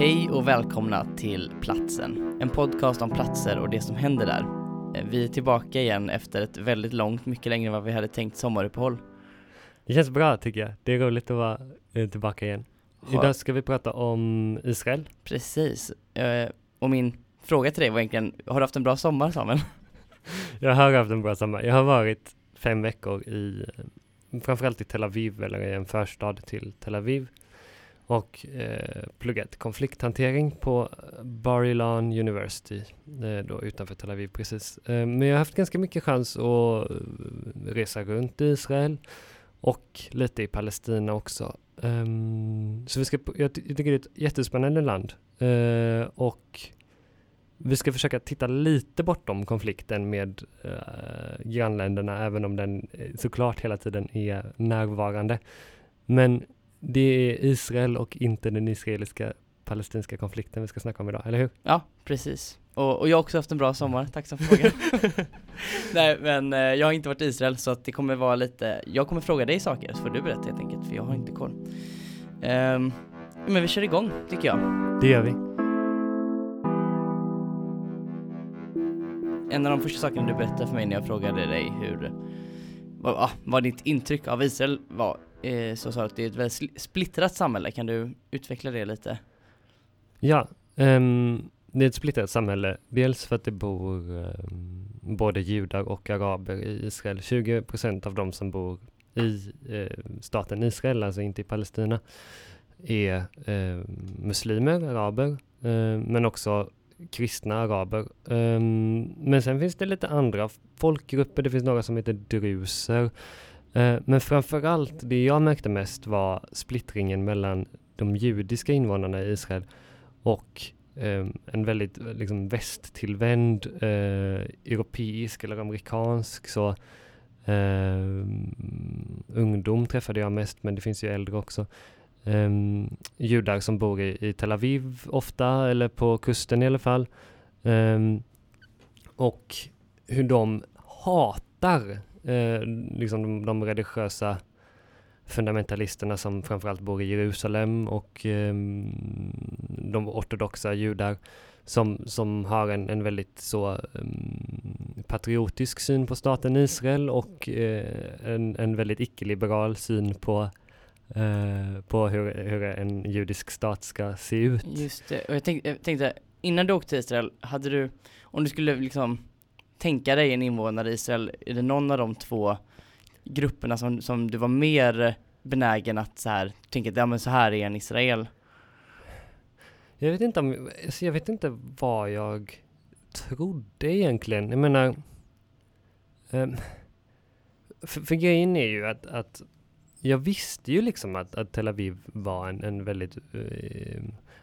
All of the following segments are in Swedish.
Hej och välkomna till Platsen, en podcast om platser och det som händer där. Eh, Vi är tillbaka igen efter ett väldigt långt, mycket längre än vad vi hade tänkt sommaruppehåll. Det känns bra tycker jag. Det är roligt att vara eh, tillbaka igen. Idag ska vi prata om Israel. Precis. Eh, Och min fråga till dig var egentligen, har du haft en bra sommar Samuel? Jag har haft en bra sommar. Jag har varit fem veckor i, framförallt i Tel Aviv, eller i en förstad till Tel Aviv. Och eh, pluggat konflikthantering på Bar Ilan University, eh, då utanför Tel Aviv precis. Eh, men jag har haft ganska mycket chans att eh, resa runt i Israel och lite i Palestina också. Ehm, så vi ska, jag, jag tycker det är ett jättespännande land. Eh, och vi ska försöka titta lite bortom konflikten med eh, grannländerna, även om den eh, såklart hela tiden är närvarande. Men det är Israel och inte den israeliska palestinska konflikten vi ska snacka om idag, eller hur? Ja, precis. Och, och jag har också haft en bra sommar, tack som frågar. Nej men eh, jag har inte varit i Israel så att det kommer vara lite, jag kommer fråga dig saker så får du berätta helt enkelt för jag har inte koll. Ehm, men vi kör igång tycker jag. Det gör vi. En av de första sakerna du berättade för mig när jag frågade dig hur, vad, ah, vad ditt intryck av Israel var, eh, så sa du att det är ett väldigt splittrat samhälle, kan du utveckla det lite? Ja, um, det är ett splittrat samhälle. Dels för att det bor um, både judar och araber i Israel. 20 procent av de som bor i eh, staten Israel, alltså inte i Palestina, är eh, muslimer, araber, eh, men också kristna araber. Um, men sen finns det lite andra folkgrupper. Det finns några som heter druser. Uh, men framförallt, det jag märkte mest var splittringen mellan de judiska invånarna i Israel och um, en väldigt liksom, västtillvänd uh, europeisk eller amerikansk så uh, ungdom träffade jag mest, men det finns ju äldre också um, judar som bor i, i Tel Aviv ofta, eller på kusten i alla fall. Um, och hur de hatar uh, liksom de, de religiösa fundamentalisterna som framförallt bor i Jerusalem och um, de ortodoxa judar som, som har en, en väldigt så um, patriotisk syn på staten Israel och uh, en, en väldigt icke-liberal syn på, eh, på hur, hur en judisk stat ska se ut. Just det, och jag tänkte, jag tänkte innan du åkte till Israel, hade du, om du skulle liksom tänka dig en invånare i Israel, är det någon av de två grupperna som, som du var mer benägen att så här, tänka att ja men så här är en Israel? Jag vet inte om, alltså jag vet inte vad jag trodde egentligen. Jag menar, ehm, för, för grejen är ju att, att jag visste ju liksom att, att Tel Aviv var en, en väldigt eh,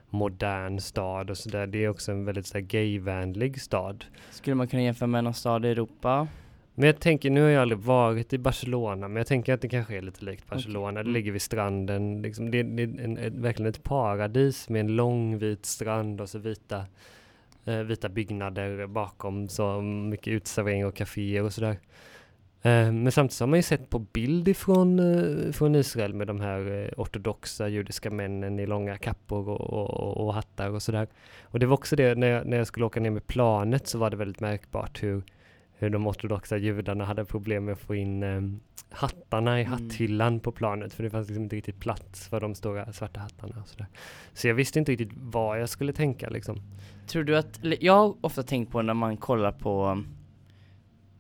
modern stad och sådär. Det är också en väldigt så gayvänlig stad. Skulle man kunna jämföra med någon stad i Europa? Men jag tänker, nu har jag aldrig varit i Barcelona, men jag tänker att det kanske är lite likt Barcelona. Det Mm. ligger vid stranden, liksom, det, det är en, ett, verkligen ett paradis med en lång vit strand och så vita, eh, vita byggnader bakom, så mycket uteservering och kaféer och sådär. Eh, men samtidigt har man ju sett på bild ifrån eh, från Israel med de här eh, ortodoxa judiska männen i långa kappor och, och, och hattar och sådär. Och det var också det, när jag, när jag skulle åka ner med planet så var det väldigt märkbart hur hur de ortodoxa judarna hade problem med att få in eh, hattarna i Mm. hatthyllan på planet för det fanns liksom inte riktigt plats för de stora svarta hattarna och sådär. Så jag visste inte riktigt vad jag skulle tänka liksom. Tror du att, jag har ofta tänkt på när man kollar på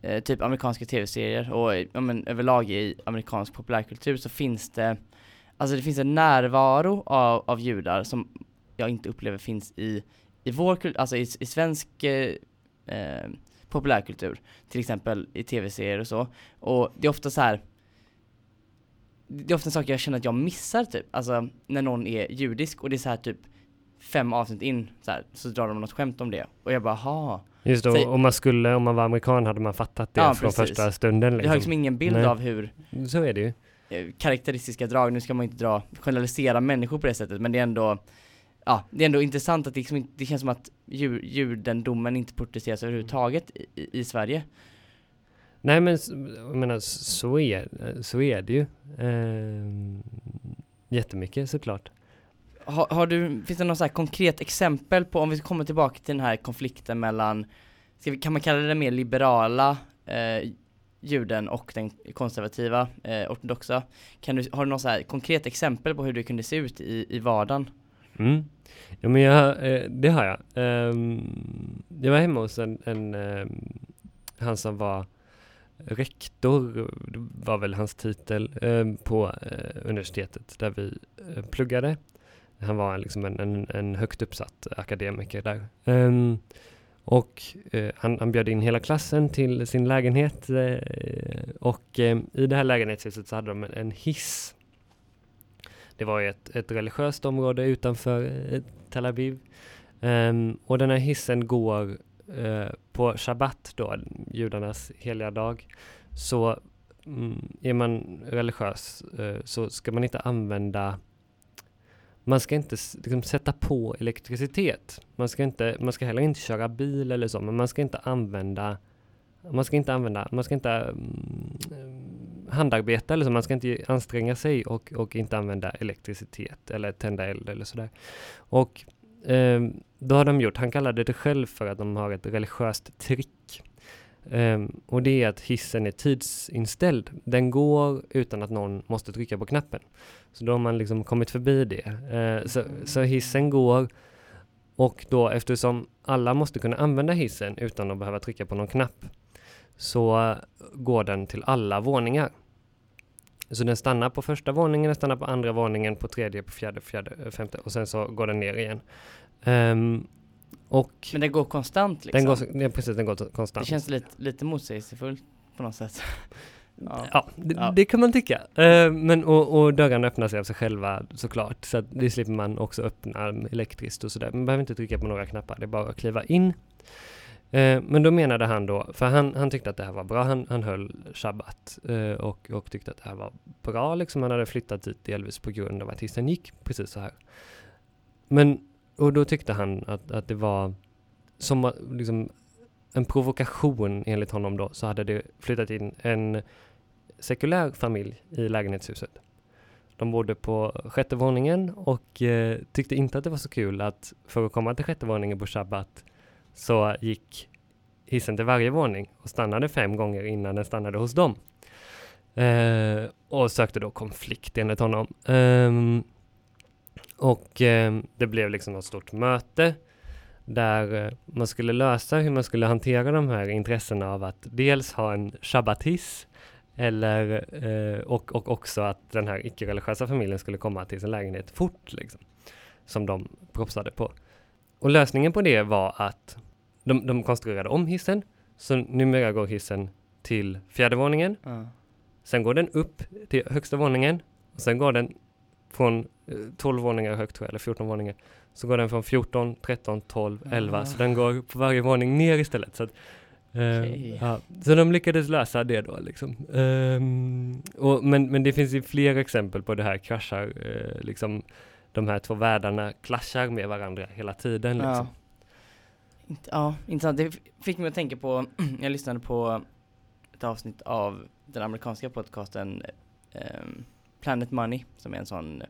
eh, typ amerikanska tv-serier och ja, men, överlag i amerikansk populärkultur så finns det, alltså det finns en närvaro av, av judar som jag inte upplever finns i, i vår kultur, alltså i, i svensk eh, eh, populärkultur, till exempel i tv-serier och så. Och det är ofta så här det är ofta en sak jag känner att jag missar typ, alltså när någon är judisk och det är så här typ fem avsnitt in så, här, så drar de något skämt om det och jag bara ha. Just då, om man skulle, om man var amerikan hade man fattat det Ja, från precis. första stunden Jag har liksom liksom. ingen bild Nej. av hur Så är det ju. eh, karaktäristiska drag, nu ska man inte dra, generalisera människor på det sättet men det är ändå Ja, det är ändå intressant att det, liksom det känns som att ju, judendomen inte porträtteras överhuvudtaget i, i, Sverige. Nej men jag menar, så är, så är det ju. Ehm, jättemycket såklart har, har du, finns det något så här konkret exempel på, om vi kommer tillbaka till den här konflikten mellan, ska vi, kan man kalla det den mer liberala eh, juden och den konservativa eh, ortodoxa? Kan du, har du något så här konkret exempel på hur det kunde se ut i, i vardagen? Mm. Ja men jag, eh, det har jag. Um, jag var hemma hos en, en um, han som var rektor, var väl hans titel, um, på uh, universitetet där vi uh, pluggade. Han var liksom en, en, en högt uppsatt akademiker där. Um, och uh, han, han bjöd in hela klassen till sin lägenhet eh, och eh, i det här lägenhetshuset så hade de en, en hiss det var ju ett, ett religiöst område utanför Tel Aviv. Um, och den här hissen går uh, på Shabbat då, judarnas heliga dag. Så mm, är man religiös uh, så ska man inte använda man ska inte liksom, sätta på elektricitet. Man ska, inte, man ska heller inte köra bil eller så, men man ska inte använda man ska inte använda, man ska inte um, handarbeta eller så, man ska inte anstränga sig och, och inte använda elektricitet eller tända eld eller sådär. Och um, då har de gjort, han kallade det själv för att de har ett religiöst trick. Um, och det är att hissen är tidsinställd. Den går utan att någon måste trycka på knappen. Så då har man liksom kommit förbi det. Uh, så, så hissen går och då eftersom alla måste kunna använda hissen utan att behöva trycka på någon knapp så går den till alla våningar. Så den stannar på första våningen, den stannar på andra våningen, på tredje, på fjärde, fjärde, femte och sen så går den ner igen. Um, och Men den går konstant liksom? Den går, ja, precis, den går konstant. Det känns lite, lite motsägelsefullt på något sätt. Ja, ja, det, ja, det, kan man tycka. Uh, men, och, och dörrarna öppnar sig av sig själva såklart, så att det slipper man också öppna elektriskt och sådär. Man behöver inte trycka på några knappar, det är bara att kliva in Eh, men då menade han då, för han, han tyckte att det här var bra, han, han höll shabbat eh, och, och tyckte att det här var bra, liksom han hade flyttat dit delvis på grund av att hissen gick precis så här. Men, och då tyckte han att, att det var som liksom en provokation enligt honom då, så hade det flyttat in en sekulär familj i lägenhetshuset. De bodde på sjätte våningen och eh, tyckte inte att det var så kul att för att komma till sjätte våningen på shabbat så gick hissen till varje våning och stannade fem gånger innan den stannade hos dem. Eh, och sökte då konflikt enligt honom. Eh, och eh, det blev liksom ett stort möte där eh, man skulle lösa hur man skulle hantera de här intressena av att dels ha en shabbathiss eller, eh, och, och också att den här icke-religiösa familjen skulle komma till sin lägenhet fort, liksom, som de propsade på. Och lösningen på det var att de, de konstruerade om hissen, så numera går hissen till fjärde våningen. Mm. Sen går den upp till högsta våningen. Och sen går den från 12 eh, våningar högt, tror jag, eller 14 våningar. Så går den från 14, 13, 12, 11. Så den går på varje våning ner istället. Så, att, okay. ja, så de lyckades lösa det då. Liksom. Um, och, men, men det finns ju fler exempel på det här kraschar. Uh, liksom, de här två världarna klaschar med varandra hela tiden. Liksom. Ja. Ja, intressant. Det fick mig att tänka på, jag lyssnade på ett avsnitt av den amerikanska podcasten um, Planet Money, som är en sån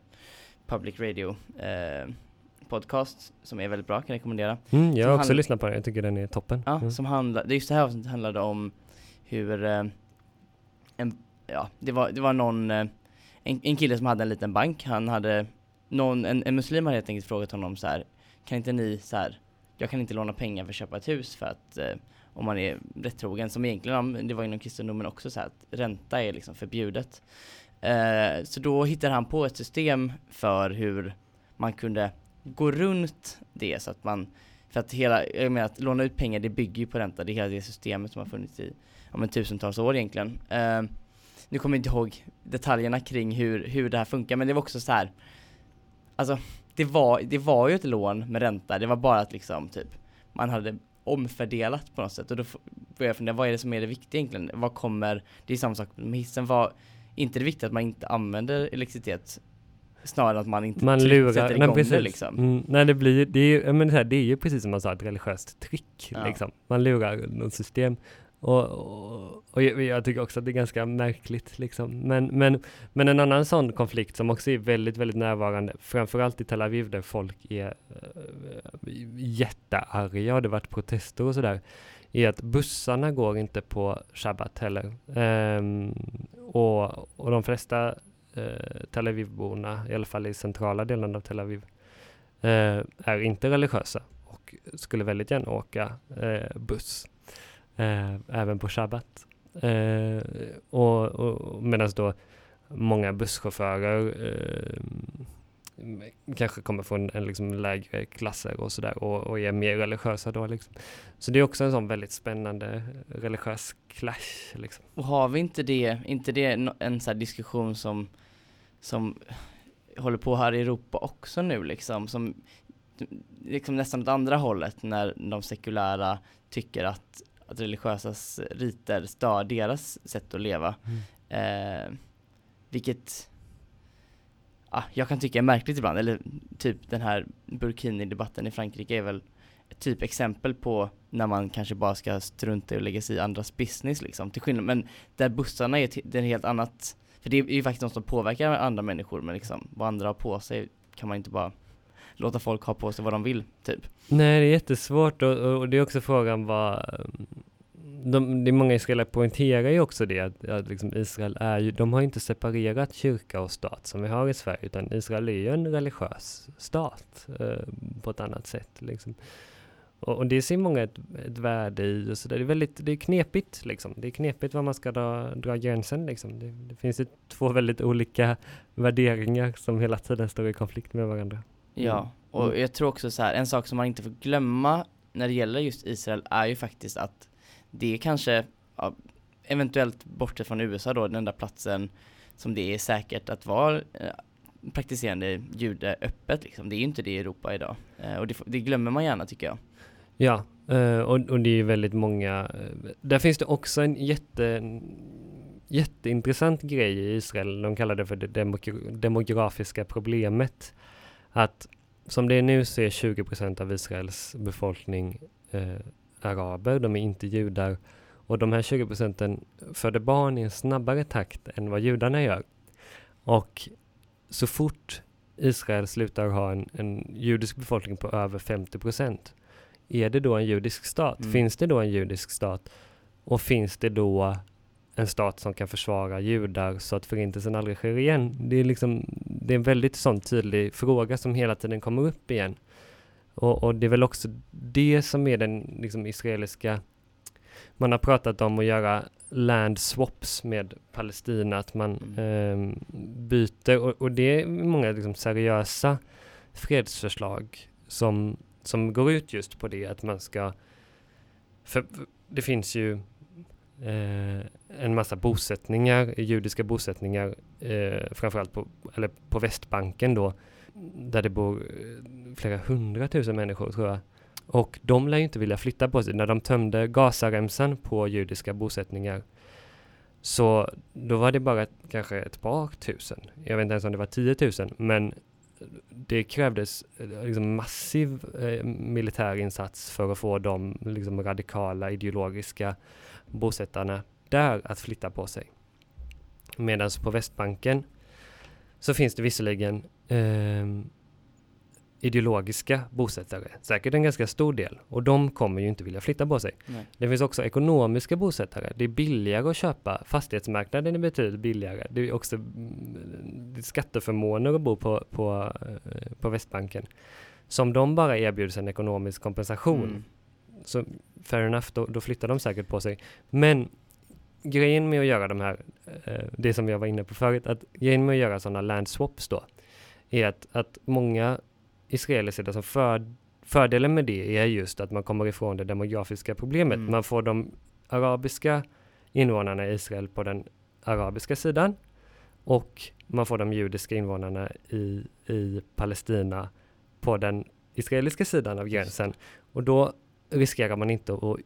public radio uh, podcast som är väldigt bra, kan jag rekommendera. Mm, jag har också lyssnat på den, jag tycker den är toppen. Ja, mm. som handlar, just det här avsnittet handlade om hur uh, en, ja, det var, det var någon, uh, en, en kille som hade en liten bank, han hade någon, en, en muslim hade helt enkelt frågat honom så här, kan inte ni så här jag kan inte låna pengar för att köpa ett hus för att eh, om man är rätt trogen, som egentligen, det var inom kristendomen också så här, att ränta är liksom förbjudet. Eh, så då hittade han på ett system för hur man kunde gå runt det så att man, för att hela, jag menar att låna ut pengar det bygger ju på ränta, det är hela det systemet som har funnits i, ja men tusentals år egentligen. Eh, nu kommer jag inte ihåg detaljerna kring hur, hur det här funkar, men det var också så här, alltså det var, det var ju ett lån med ränta, det var bara att liksom typ man hade omfördelat på något sätt och då började jag fundera, vad är det som är det viktiga egentligen? Vad kommer, det är samma sak med hissen, vad, inte det viktigt att man inte använder elektricitet snarare att man inte man lurar, sätter igång nej, det liksom. Mm, nej det blir det är, men det, här, det är ju precis som man sa ett religiöst trick ja. liksom. Man lurar något system Och, och, och jag, jag tycker också att det är ganska märkligt liksom. Men, men, men en annan sån konflikt som också är väldigt, väldigt närvarande, framförallt i Tel Aviv där folk är äh, jättearga och det varit protester och sådär, är att bussarna går inte på shabbat heller. Um, och, och de flesta uh, Tel Aviv-borna, i alla fall i centrala delen av Tel Aviv, uh, är inte religiösa och skulle väldigt gärna åka uh, buss, även på shabbat. och, och medan då många busschaufförer ehm, kanske kommer från en liksom lägre klasser och sådär och, och är mer religiösa då liksom. Så det är också en sån väldigt spännande religiös clash liksom. Och har vi inte det, inte det en sån diskussion som, som håller på här i Europa också nu liksom, som liksom nästan åt andra hållet när de sekulära tycker att, att religiösas riter stör deras sätt att leva. Mm. Eh, vilket ah, jag kan tycka är märkligt ibland, eller typ den här Burkini-debatten i Frankrike är väl ett typ exempel på när man kanske bara ska strunta i och lägga sig i andras business liksom, till skillnad, men där bussarna är, det är helt annat, för det är ju faktiskt något som påverkar andra människor, men liksom, vad andra har på sig kan man inte bara låta folk ha på sig vad de vill, typ. Nej, det är jättesvårt och, och det är också frågan vad de, det är många israeler poängterar ju också det, att, att liksom Israel är ju, de har inte separerat kyrka och stat som vi har i Sverige, utan Israel är ju en religiös stat eh, på ett annat sätt. Liksom. Och, och, det ser många ett, ett värde i och så där. Det är väldigt, det är knepigt liksom. Det är knepigt var man ska dra, dra gränsen liksom. Det, det finns ju två väldigt olika värderingar som hela tiden står i konflikt med varandra. Ja, och mm. jag tror också så här, en sak som man inte får glömma när det gäller just Israel är ju faktiskt att det är kanske, ja, eventuellt bortsett från USA då, den enda platsen som det är säkert att vara eh, praktiserande jude öppet liksom. Det är ju inte det i Europa idag. Eh, och det, det, glömmer man gärna tycker jag. Ja, eh, och, och, det är väldigt många, där finns det också en jätte jätteintressant grej i Israel. De kallar det för det demografiska problemet. Att som det är nu så är 20 procent av Israels befolkning eh, araber, de är inte judar. Och de här 20 procenten föder barn i en snabbare takt än vad judarna gör. Och så fort Israel slutar ha en, en judisk befolkning på över 50 procent, är det då en judisk stat? Mm. Finns det då en judisk stat? Och finns det då en stat som kan försvara judar så att förintelsen aldrig sker igen? Det är, liksom, det är en väldigt sån tydlig fråga som hela tiden kommer upp igen. Och, och, det är väl också det som är den liksom, israeliska... Man har pratat om att göra land swaps med Palestina, att man mm. eh, byter och, och, det är många liksom, seriösa fredsförslag som, som går ut just på det, att man ska... För det finns ju eh, en massa bosättningar, judiska bosättningar, eh, framförallt på, eller på Västbanken då, där det bor eh, flera hundratusen människor tror jag. Och de lär ju inte vilja flytta på sig. När de tömde Gazaremsan på judiska bosättningar så då var det bara kanske ett par tusen. Jag vet inte ens om det var tiotusen, men det krävdes eh, liksom massiv eh, militär insats för att få de liksom, radikala ideologiska bosättarna där att flytta på sig. Medan på Västbanken så finns det visserligen eh, ideologiska bosättare, säkert en ganska stor del, och de kommer ju inte vilja flytta på sig. Nej. Det finns också ekonomiska bosättare. Det är billigare att köpa, fastighetsmarknaden är betydligt billigare. Det är också mm, det är skatteförmåner att bo på, på, eh, på Västbanken. Som de bara erbjuds en ekonomisk kompensation. Mm. Så fair enough, då, då flyttar de säkert på sig. Men grejen med att göra de här, eh, det som jag var inne på förut, att grejen med att göra sådana land swaps då, är att, att många israeler ser det som för, fördelen med det är just att man kommer ifrån det demografiska problemet. Mm. Man får de arabiska invånarna i Israel på den arabiska sidan och man får de judiska invånarna i, i Palestina på den israeliska sidan av gränsen. Och då riskerar man inte att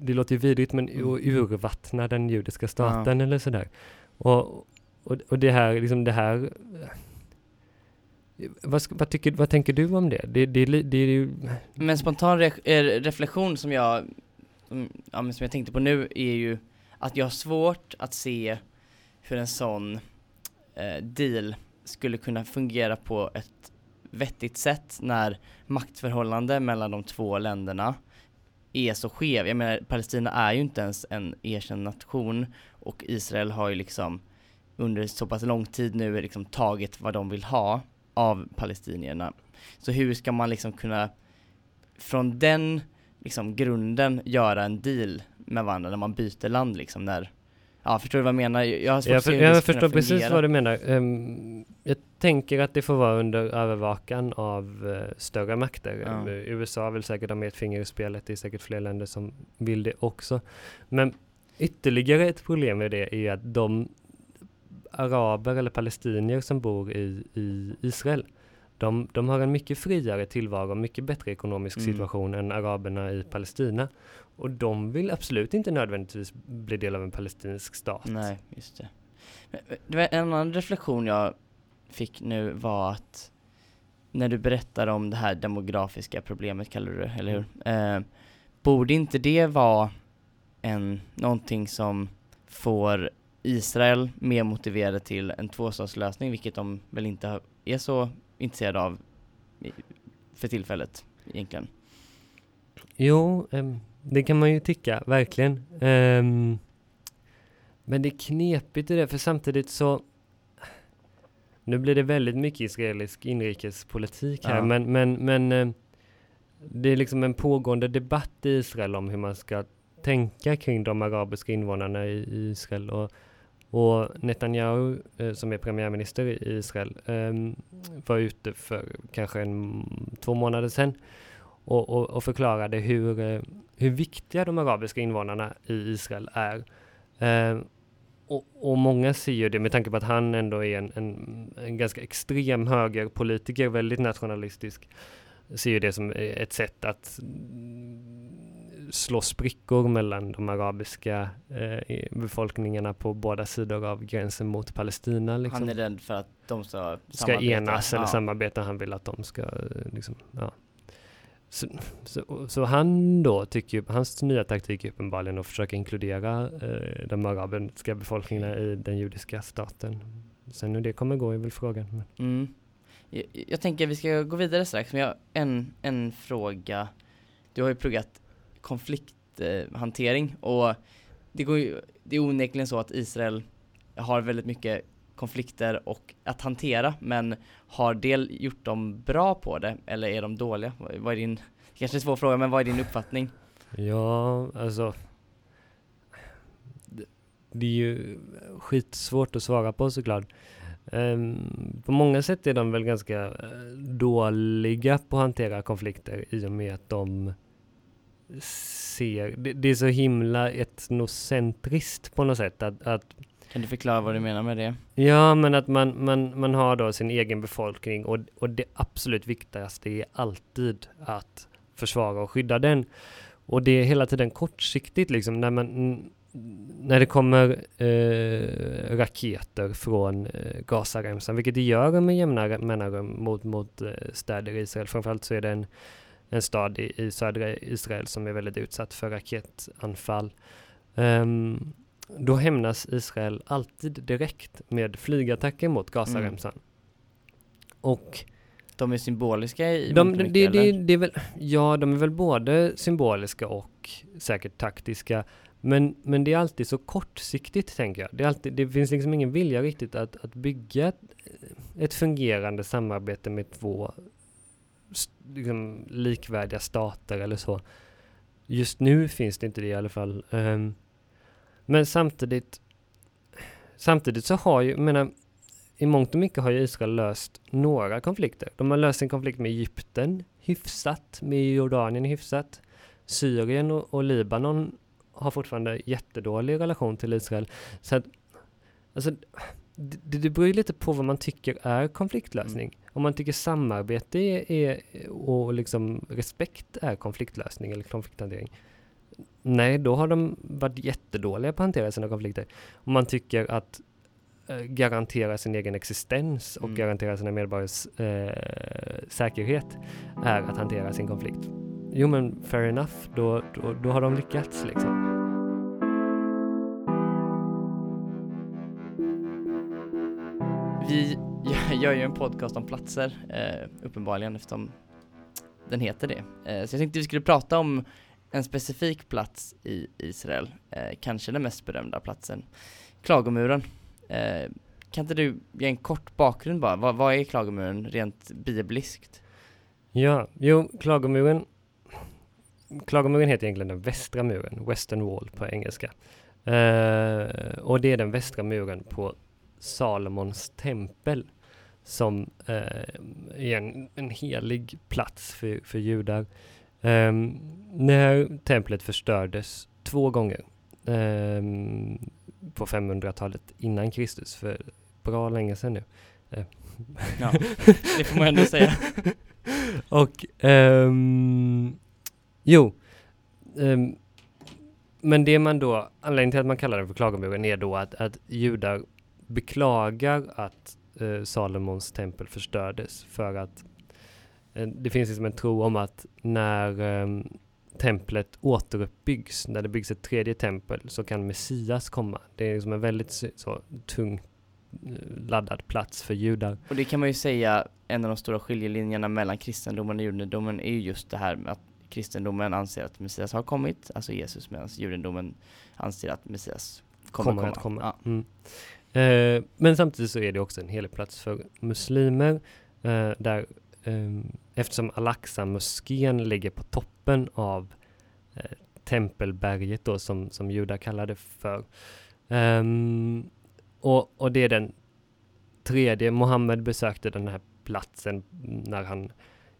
det låter ju vidrigt, men mm. urvattna den judiska staten ja. eller sådär. Och, och, och det här, liksom det här vad, vad, tycker, vad tänker du om det? det, det, det, det är ju... Men spontan re, eh, reflektion som jag som, ja, men som jag tänkte på nu är ju att jag har svårt att se hur en sån eh, deal skulle kunna fungera på ett vettigt sätt när maktförhållande mellan de två länderna är så skev. Jag menar, Palestina är ju inte ens en erkänd nation och Israel har ju liksom under så pass lång tid nu liksom tagit vad de vill ha av palestinierna. Så hur ska man liksom kunna från den liksom grunden göra en deal med varandra när man byter land liksom när Ja, förstår du vad jag menar? Jag, har svårt jag, för, jag förstår precis vad du menar. Um, jag tänker att det får vara under övervakan av uh, större makter. Ja. Um, USA vill säkert ha med ett finger i spelet. Det är säkert fler länder som vill det också. Men ytterligare ett problem med det är att de araber eller palestinier som bor i, i Israel de, de har en mycket friare tillvaro, mycket bättre ekonomisk mm. situation än araberna i Palestina. Och de vill absolut inte nödvändigtvis bli del av en palestinsk stat. Nej, just det. det var en annan reflektion jag fick nu var att när du berättar om det här demografiska problemet kallar du det, eller hur? Mm. Eh, borde inte det vara en, någonting som får Israel mer motiverade till en tvåstatslösning, vilket de väl inte är så intresserade av för tillfället egentligen? Jo, det kan man ju tycka, verkligen. Men det är knepigt i det, för samtidigt så nu blir det väldigt mycket israelisk inrikespolitik här, ja. men, men, men det är liksom en pågående debatt i Israel om hur man ska tänka kring de arabiska invånarna i, i Israel. Och, och Netanyahu, eh, som är premiärminister i Israel, ehm, var ute för kanske en, två månader sedan och, och, och förklarade hur, eh, hur viktiga de arabiska invånarna i Israel är. Ehm, och, och, många ser ju det med tanke på att han ändå är en, en, en ganska extrem högerpolitiker, väldigt nationalistisk, ser ju det som ett sätt att slå sprickor mellan de arabiska eh, befolkningarna på båda sidor av gränsen mot Palestina. Liksom. Han är rädd för att de ska, ska enas eller ja. samarbeta. Han vill att de ska eh, liksom, ja. Så, så, så, han då tycker, hans nya taktik är uppenbarligen att försöka inkludera eh, de arabiska befolkningarna i den judiska staten. Sen hur det kommer gå är väl frågan. Mm. Jag, jag tänker vi ska gå vidare strax, men jag har en, en fråga. Du har ju pluggat konflikthantering och det, går ju, det är onekligen så att Israel har väldigt mycket konflikter och att hantera men har del gjort dem bra på det eller är de dåliga? Vad är din, kanske en svår fråga men vad är din uppfattning? Ja, alltså det, är ju skitsvårt att svara på såklart. Um, på många sätt är de väl ganska eh, dåliga på att hantera konflikter i och med att de ser, det, det, är så himla etnocentriskt på något sätt att, att kan du förklara vad du menar med det? Ja, men att man, man, man har då sin egen befolkning och, och det absolut viktigaste är alltid att försvara och skydda den. Och det är hela tiden kortsiktigt liksom när man när det kommer eh, raketer från eh, Gazaremsan, vilket det gör med jämna mellanrum mot, mot eh, städer i Israel. Framförallt så är det en en stad i, i södra Israel som är väldigt utsatt för raketanfall. Um, då hämnas Israel alltid direkt med flygattacker mot Gazaremsan. Mm. Och de är symboliska i de, mycket, det, det, det, är väl, Ja, de är väl både symboliska och säkert taktiska. Men, men det är alltid så kortsiktigt, tänker jag. Det, är alltid, det finns liksom ingen vilja riktigt att, att bygga ett, ett fungerande samarbete med två liksom, likvärdiga stater eller så. Just nu finns det inte det i alla fall. Um, men samtidigt, samtidigt så har ju, menar, i mångt och mycket har ju Israel löst några konflikter. De har löst en konflikt med Egypten hyfsat, med Jordanien hyfsat. Syrien och, och Libanon har fortfarande jättedålig relation till Israel. Så att, alltså, det, det beror ju lite på vad man tycker är konfliktlösning. Mm. Om man tycker samarbete är, är, och liksom respekt är konfliktlösning eller konflikthantering. Nej, då har de varit jättedåliga på att hantera sina konflikter. Om man tycker att äh, garantera sin egen existens och mm. garantera sina medborgares äh, säkerhet är att hantera sin konflikt. jo men fair enough, då, då, då har de lyckats liksom. Gör ju en podcast om platser, eh, uppenbarligen eftersom den heter det. Eh, så jag tänkte vi skulle prata om en specifik plats i Israel, eh, kanske den mest berömda platsen, Klagomuren. Eh, kan inte du ge en kort bakgrund bara? Vad, vad är Klagomuren rent bibliskt? Ja, jo, Klagomuren Klagomuren heter egentligen den västra muren, Western Wall på engelska. Eh, och det är den västra muren på Salomons tempel som eh, är en, en helig plats för, för judar. Eh, när templet förstördes två gånger eh, på 500-talet innan Kristus, för bra länge sedan nu. Eh. Ja, det får man ändå säga. Och ehm, jo, ehm, men det man då, anledningen till att man kallar den för klagomuren är då att, att judar beklagar att eh, Salomons tempel förstördes för att eh, det finns liksom en tro om att när eh, templet återuppbyggs, när det byggs ett tredje tempel, så kan Messias komma. Det är liksom en väldigt så, tung eh, laddad plats för judar. Och det kan man ju säga, en av de stora skiljelinjerna mellan kristendomen och judendomen är ju just det här med att kristendomen anser att Messias har kommit, alltså Jesus, medan judendomen anser att Messias kommer, kommer komma. Att komma. Ja. Mm. Eh, men samtidigt så är det också en helig plats för muslimer eh, där eh, eftersom Al-Aqsa-moskén ligger på toppen av eh, tempelberget då som, som judar kallar det för. Um, och, och det är den tredje, Mohammed besökte den här platsen när han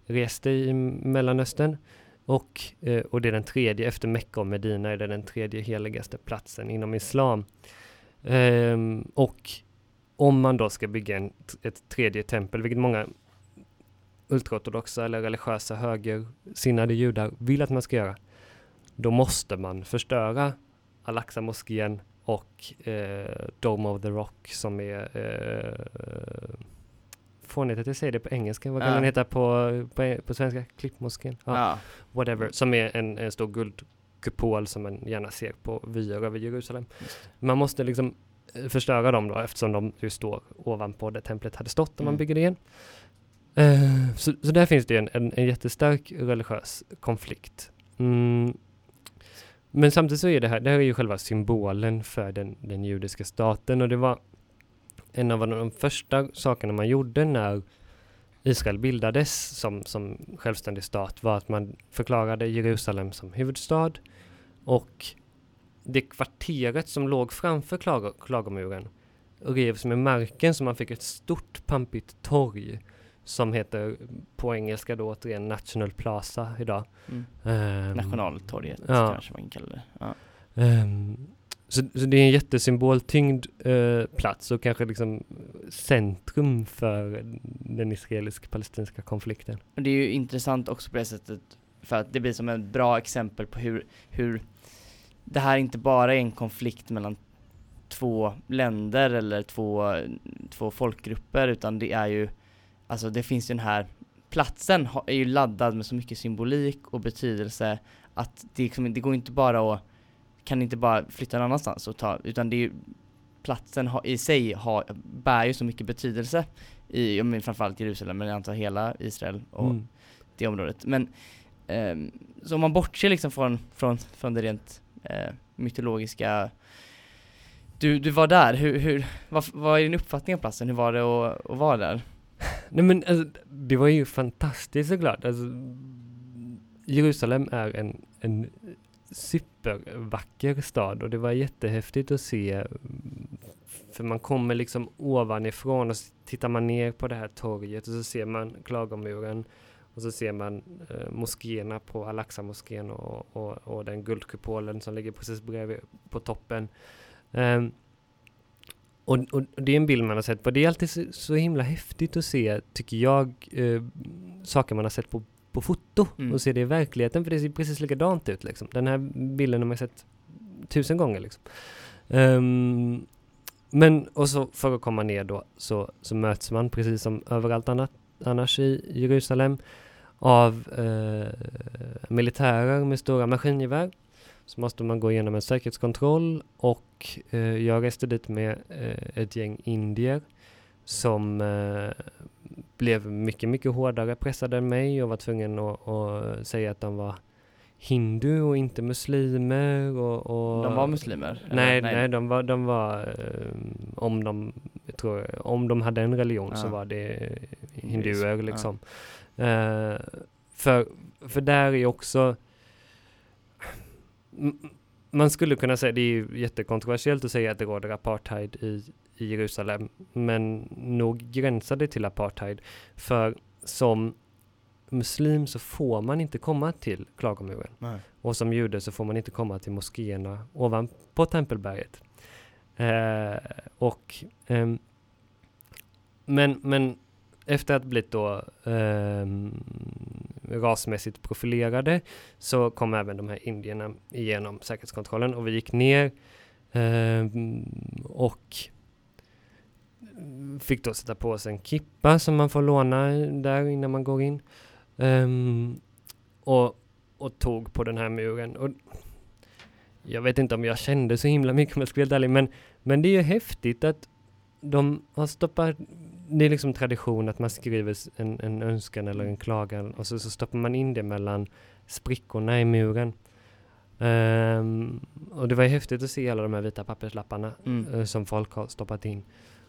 reste i Mellanöstern. Och, eh, och det är den tredje, efter Mecka och Medina är det den tredje heligaste platsen inom islam. Um, och om man då ska bygga en, ett tredje tempel, vilket många ultraortodoxa eller religiösa högersinnade judar vill att man ska göra, då måste man förstöra Al-Aqsa-moskén och eh, Dome of the Rock som är eh, fånigt att jag säger det på engelska, vad kan ja. den heta på, på, på svenska? Klippmoskén? Ja, ja. Whatever, som är en, en stor guld kupol som man gärna ser på vyer över Jerusalem. Man måste liksom eh, förstöra dem då eftersom de ju står ovanpå där templet hade stått när man mm. bygger det igen. Uh, så, så, där finns det en, en, en jättestark religiös konflikt. Mm. Men samtidigt så är det här, det här är ju själva symbolen för den, den judiska staten och det var en av de första sakerna man gjorde när Israel bildades som, som självständig stat var att man förklarade Jerusalem som huvudstad och det kvarteret som låg framför klag klagomuren revs med marken så man fick ett stort pampigt torg som heter på engelska då återigen National Plaza idag. Mm. Um, Nationaltorget ja. kanske man kallar det. Ja. Um, så, så, det är en jättesymboltyngd eh, plats och kanske liksom centrum för den israelisk-palestinska konflikten. Det är ju intressant också på det sättet för att det blir som ett bra exempel på hur, hur det här inte bara är en konflikt mellan två länder eller två, två folkgrupper utan det är ju, alltså det finns ju den här platsen är ju laddad med så mycket symbolik och betydelse att det, liksom, det går inte bara att kan inte bara flytta någon annanstans och ta, utan det är ju, platsen ha, i sig har, bär ju så mycket betydelse i, jag menar framförallt Jerusalem, men jag antar hela Israel och mm. det området. Men eh, så om man bortser liksom från, från, från det rent eh, mytologiska du, du var där, hur, hur, vad, vad är din uppfattning om platsen? Hur var det att, att vara där? Nej men alltså, det var ju fantastiskt såklart. Alltså, Jerusalem är en, en supervacker stad och det var jättehäftigt att se. För man kommer liksom ovanifrån och så tittar man ner på det här torget och så ser man klagomuren och så ser man eh, moskéerna på Al-Aqsa-moskén och, och, och, den guldkupolen som ligger precis bredvid på toppen. Um, och, och, det är en bild man har sett på. Det är alltid så, så himla häftigt att se, tycker jag, eh, saker man har sett på på foto mm. och se det i verkligheten för det ser precis likadant ut liksom. Den här bilden har man sett tusen gånger liksom. Um, men och så för att komma ner då så, så möts man precis som överallt annat, annars i Jerusalem av eh, militärer med stora maskingevär. Så måste man gå igenom en säkerhetskontroll och eh, jag reste dit med eh, ett gäng indier som eh, blev mycket, mycket hårdare pressade än mig och var tvungen att, att säga att de var hindu och inte muslimer och, och De var muslimer? Nej, eller? nej, de var, de var eh, om de, jag tror, om de hade en religion så Ja. var det hinduer ja. liksom. Eh, för, för där är också man skulle kunna säga, det är ju jättekontroversiellt att säga att det råder apartheid i, i Jerusalem, men nog gränsar det till apartheid. För som muslim så får man inte komma till klagomuren. Nej. Och som jude så får man inte komma till moskéerna ovanpå Tempelberget. Eh, och, ehm, men, men efter att blivit då ehm, rasmässigt profilerade så kom även de här indierna igenom säkerhetskontrollen och vi gick ner ehm, och fick då sätta på oss en kippa som man får låna där innan man går in. Ehm, och, och tog på den här muren. Och jag vet inte om jag kände så himla mycket om jag ska vara helt ärlig, men, men det är ju häftigt att de har stoppat, det är liksom tradition att man skriver en, en önskan eller en klagan och så, så stoppar man in det mellan sprickorna i muren. Ehm, och det var ju häftigt att se alla de här vita papperslapparna Mm. eh, som folk har stoppat in.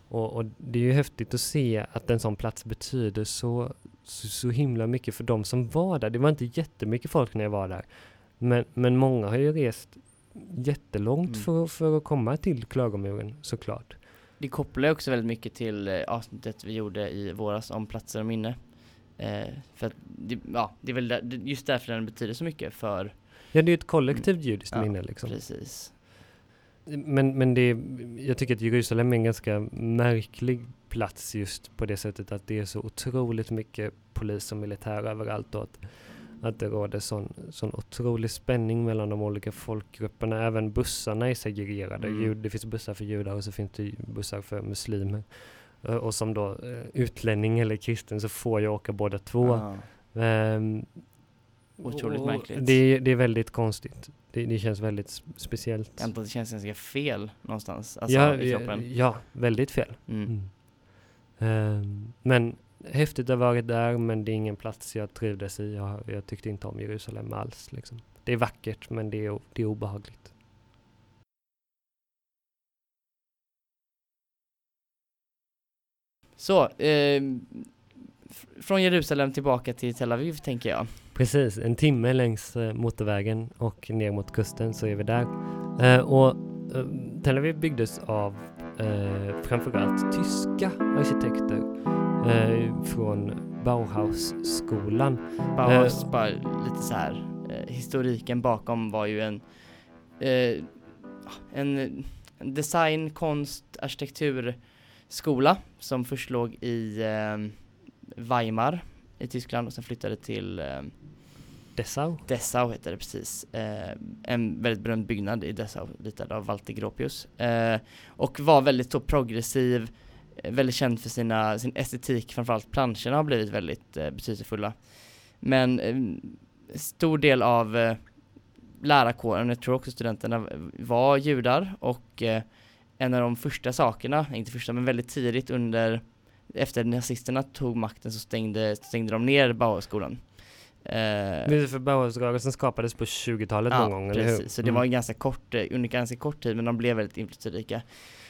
Och, och det är ju häftigt att se att en sån plats betyder så, så, så himla mycket för de som var där. Det var inte jättemycket folk när jag var där. Men, men många har ju rest jättelångt Mm. för, för att komma till Klagomuren såklart. Det kopplar också väldigt mycket till eh, avsnittet vi gjorde i våras om platser och minne. Eh, för att, det, ja, det är väl där, just därför den betyder så mycket för, Ja, det är ju ett kollektivt judiskt Ja, minne liksom. precis. Men, men det, jag tycker att Jerusalem är en ganska märklig plats just på det sättet att det är så otroligt mycket polis och militär överallt och att, att det råder sån, sån otrolig spänning mellan de olika folkgrupperna. Även bussarna är segregerade. Mm. Det finns bussar för judar och så finns det bussar för muslimer. Eh, Och som då eh, utlänning eller kristen så får jag åka båda två. Ja. Ehm, Otroligt märkligt. Det, det är väldigt konstigt. Det, det känns väldigt speciellt. Att det känns ganska fel någonstans, alltså ja, i ja, kroppen. ja, väldigt fel. Mm. Ehm, men häftigt att ha varit där, men det är ingen plats jag trivdes i. Jag, jag tyckte inte om Jerusalem alls. Liksom. Det är vackert, men det är, det är obehagligt. Så, eh, från Jerusalem tillbaka till Tel Aviv tänker jag. Precis, en timme längs eh, motorvägen och ner mot kusten så är vi där. Eh, och eh, Tel Aviv byggdes av eh, framförallt tyska arkitekter från Bauhausskolan. Bauhaus, bara lite så här. Historiken bakom var ju en, en, design, konst, arkitekturskola som först låg i Weimar i Tyskland och sen flyttade till eh, Dessau. Dessau heter det precis. Eh, en väldigt berömd byggnad i Dessau, ritad av Walter Gropius. Eh, och var väldigt så progressiv, eh, väldigt känd för sina, sin estetik, framförallt planscherna har blivit väldigt eh, betydelsefulla. Men eh, stor del av eh, lärarkåren, jag tror också studenterna, var judar och eh, en av de första sakerna, inte första men väldigt tidigt under efter nazisterna tog makten så stängde, stängde de ner Bauhausskolan. Eh, Precis, för Bauhausrörelsen skapades på 20-talet någon gång, eller hur? precis. Så det Mm. var en ganska kort, eh, under ganska kort tid, men de blev väldigt inflytelserika.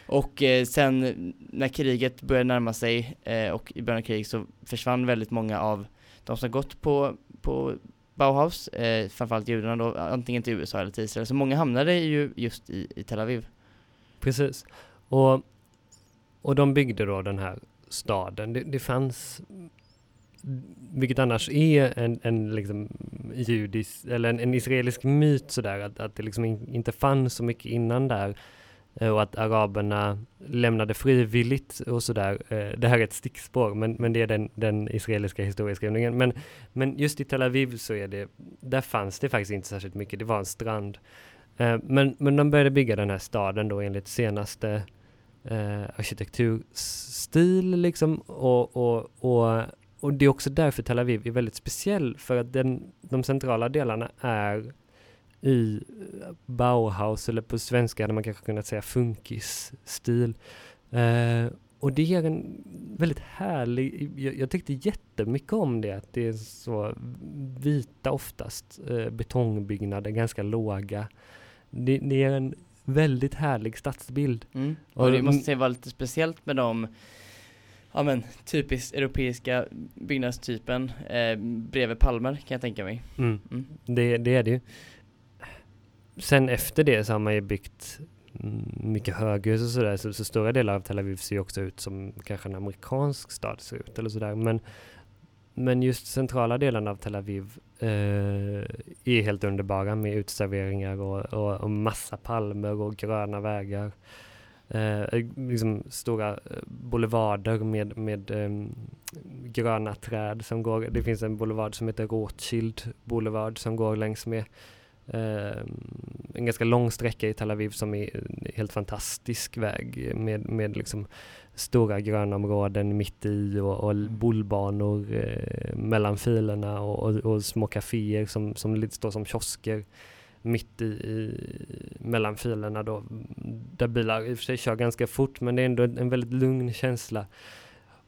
Och eh, sen när kriget började närma sig eh, och i början av kriget så försvann väldigt många av de som gått på, på Bauhaus, eh, framförallt judarna då, antingen till USA eller till Israel. Så många hamnade ju just i, i Tel Aviv. Precis. Och, och de byggde då den här staden. Det, det fanns, vilket annars är en, en liksom judisk, eller en, en israelisk myt sådär, att, att det liksom in, inte fanns så mycket innan där. Eh, och att araberna lämnade frivilligt och sådär. Eh, det här är ett stickspår, men, men det är den, den israeliska historieskrivningen. Men, men just i Tel Aviv så är det, där fanns det faktiskt inte särskilt mycket. Det var en strand. Eh, men, men de började bygga den här staden då enligt senaste eh, arkitekturstil liksom och, och, och, och det är också därför Tel Aviv är väldigt speciell, för att den, de centrala delarna är i eh, Bauhaus, eller på svenska hade man kanske kunnat säga funkisstil. Eh, och det ger en väldigt härlig, jag, jag, tyckte jättemycket om det, att det är så vita oftast, eh, betongbyggnader, ganska låga. Det, det ger en väldigt härlig stadsbild. Mm. Och det måste säga vara lite speciellt med de ja men typiskt europeiska byggnadstypen eh, bredvid palmer kan jag tänka mig. Mm. Mm. Det, det är det ju. Sen efter det så har man ju byggt mycket höghus och sådär, så, så stora delar av Tel Aviv ser ju också ut som kanske en amerikansk stad ser ut eller sådär. Men, men just centrala delarna av Tel Aviv Uh, är helt underbara med utserveringar och, och, och massa palmer och gröna vägar. Uh, liksom stora eh, boulevarder med, med um, gröna träd som går. Det finns en boulevard som heter Rothschild Boulevard som går längs med Eh, en ganska lång sträcka i Tel Aviv som är helt fantastisk väg med, med liksom stora grönområden mitt i och, och bollbanor eh, mellan filerna och, och, och små kaféer som, som står som kiosker mitt i, i mellan filerna då, där bilar i och för sig kör ganska fort men det är ändå en väldigt lugn känsla.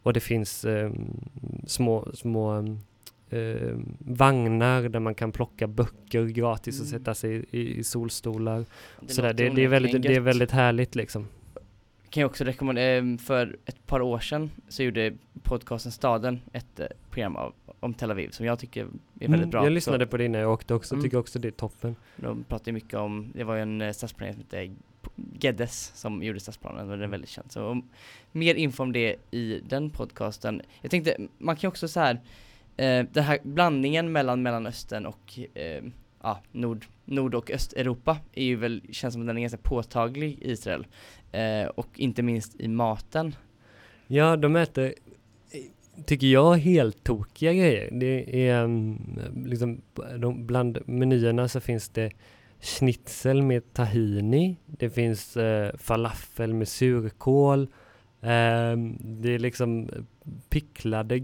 Och det finns eh, små, små eh, vagnar där man kan plocka böcker gratis och mm. sätta sig i, i solstolar. Det, Sådär. Det, det, är väldigt, det är väldigt härligt liksom. Kan jag också rekommendera, eh, för ett par år sedan så gjorde podcasten Staden ett eh, program av, om Tel Aviv som jag tycker är väldigt mm, bra. Jag lyssnade så. på det innan jag åkte också, mm. tycker också det är toppen. De pratade mycket om, det var ju en eh, stadsplanerare som hette Geddes som gjorde stadsplanen och den är väldigt känd. Så mer info om det i den podcasten. Jag tänkte, man kan också så här eh, den här blandningen mellan Mellanöstern och eh, ja, Nord, Nord och Östeuropa är ju väl, känns som att den är ganska påtaglig i Israel. Eh, och inte minst i maten. Ja, de äter, tycker jag, helt tokiga grejer. Det är mm, liksom, de, bland menyerna så finns det schnitzel med tahini, det finns eh, falafel med surkål, Eh, det är liksom eh, picklade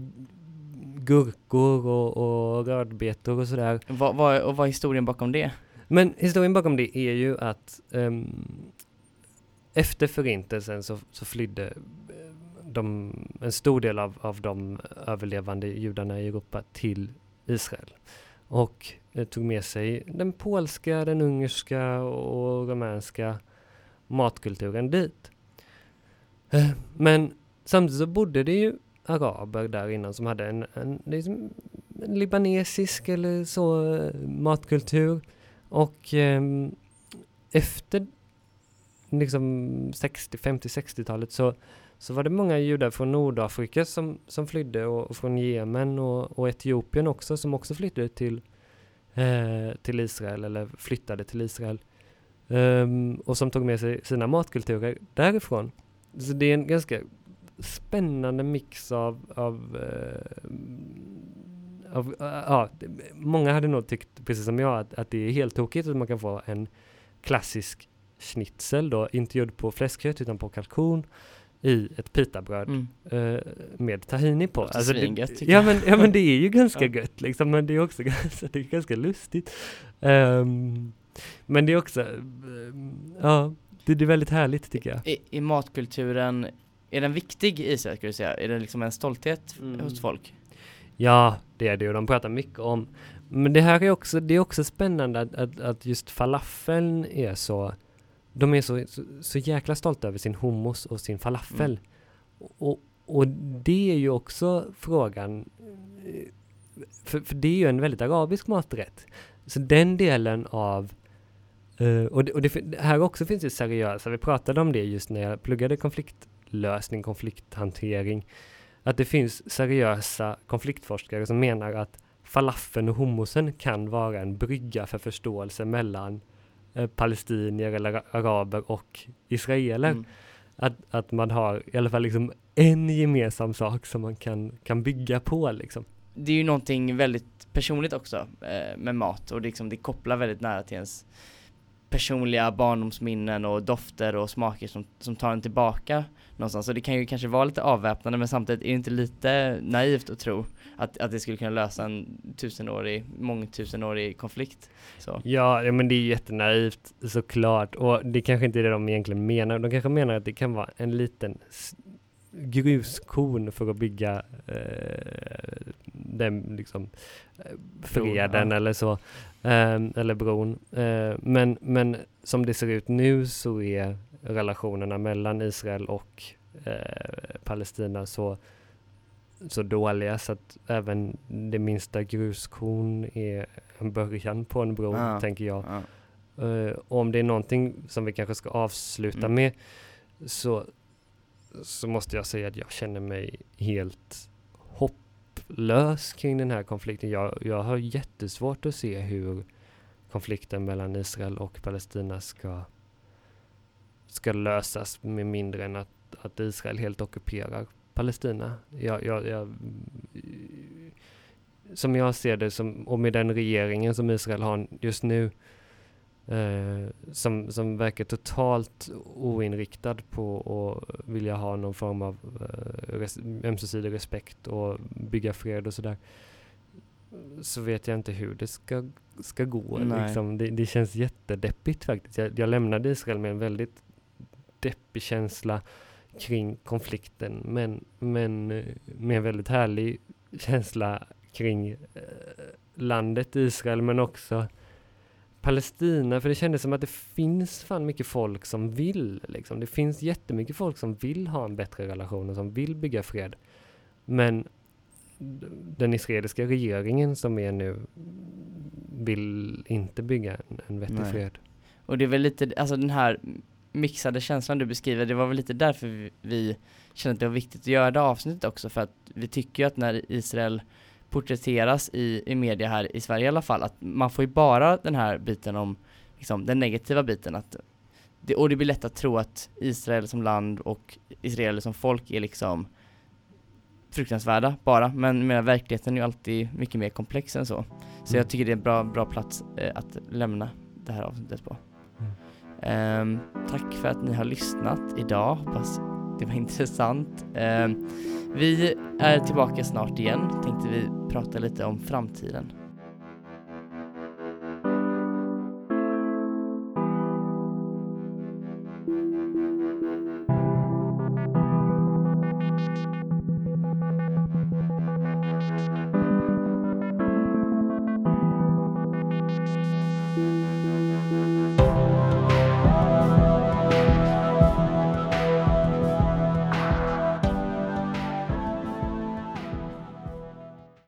gurkor och, och rödbetor och sådär. Vad, vad, och vad är historien bakom det? Men historien bakom det är ju att um, efter förintelsen så, så flydde eh, de, en stor del av, av de överlevande judarna i Europa till Israel. Och eh, tog med sig den polska, den ungerska och rumänska matkulturen dit. Eh, men samtidigt så bodde det ju araber där innan som hade en, en, liksom, en libanesisk eller så eh, matkultur. Och eh, efter liksom 60, 50, 60-talet så, så var det många judar från Nordafrika som, som flydde och, och från Jemen och, och, Etiopien också som också flydde till, eh, till Israel eller flyttade till Israel. Um, och som tog med sig sina matkulturer därifrån. Så det är en ganska spännande mix av, av, uh, av uh, ja, många hade nog tyckt, precis som jag, att, att det är helt tokigt att man kan få en klassisk schnitzel då, inte gjord på fläskkött utan på kalkon i ett pitabröd mm. uh, med tahini på. Alltså det, ja, men, ja men det är ju ganska ja. gött liksom, men det är också ganska, det är ganska lustigt. Um, men det är också, um, ja, det, det, är väldigt härligt tycker jag. I, i matkulturen är den viktig i Israel skulle du säga? Är det liksom en stolthet mm. hos folk? Ja, det är det och de pratar mycket om. Men det här är också, det är också spännande att, att, att just falafeln är så, de är så, så, så, jäkla stolta över sin hummus och sin falafel. Mm. Och, och det är ju också frågan, för, för det är ju en väldigt arabisk maträtt. Så den delen av Uh, och, det, och det, här också finns det seriösa, vi pratade om det just när jag pluggade konflikt konfliktlösning, konflikthantering. Att det finns seriösa konfliktforskare som menar att falafeln och hummusen kan vara en brygga för förståelse mellan eh, palestinier eller araber och israeler. Mm. Att, att man har i alla fall liksom en gemensam sak som man kan, kan bygga på liksom. Det är ju någonting väldigt personligt också eh, med mat och liksom, det kopplar väldigt nära till ens personliga barndomsminnen och dofter och smaker som, som tar en tillbaka någonstans. Så det kan ju kanske vara lite avväpnande men samtidigt är det inte lite naivt att tro att, att det skulle kunna lösa en tusenårig, mångtusenårig konflikt. Så. Ja, ja, men det är jättenaivt såklart och det kanske inte är det de egentligen menar. De kanske menar att det kan vara en liten gruskorn för att bygga eh, den liksom eh, freden ja. eller så, eh, eller bron. Eh, men, men som det ser ut nu så är relationerna mellan Israel och eh, Palestina så, så dåliga så att även det minsta gruskorn är en början på en bro, ja. tänker jag. Ja. Uh, om det är någonting som vi kanske ska avsluta mm. med så, så måste jag säga att jag känner mig helt hopplös kring den här konflikten. Jag, jag har jättesvårt att se hur konflikten mellan Israel och Palestina ska, ska lösas med mindre än att, att Israel helt ockuperar Palestina. Jag, jag, jag, som jag ser det, som, och med den regeringen som Israel har just nu, eh, som, som verkar totalt oinriktad på att vilja ha någon form av eh, res ömsesidig respekt och bygga fred och sådär, så vet jag inte hur det ska, ska gå. Liksom. Det, det, känns jättedeppigt faktiskt. Jag, jag lämnade Israel med en väldigt deppig känsla kring konflikten, men, men eh, med en väldigt härlig känsla kring eh, landet Israel, men också Palestina, för det kändes som att det finns fan mycket folk som vill. Liksom. Det finns jättemycket folk som vill ha en bättre relation och som vill bygga fred. Men den israeliska regeringen som är nu vill inte bygga en, en vettig Nej. fred. Och det är väl lite, alltså den här mixade känslan du beskriver, det var väl lite därför vi, vi kände att det var viktigt att göra det avsnittet också, för att vi tycker ju att när Israel porträtteras i, i media här i Sverige i alla fall, att man får ju bara den här biten om liksom, den negativa biten, att det, och det blir lätt att tro att Israel som land och israeler som folk är liksom fruktansvärda bara, men menar, verkligheten är ju alltid mycket mer komplex än så. Så mm. jag tycker det är en bra, bra plats eh, att lämna det här avsnittet på. Um, tack för att ni har lyssnat idag. Hoppas det var intressant. Eh, vi är tillbaka snart igen. Tänkte vi prata lite om framtiden.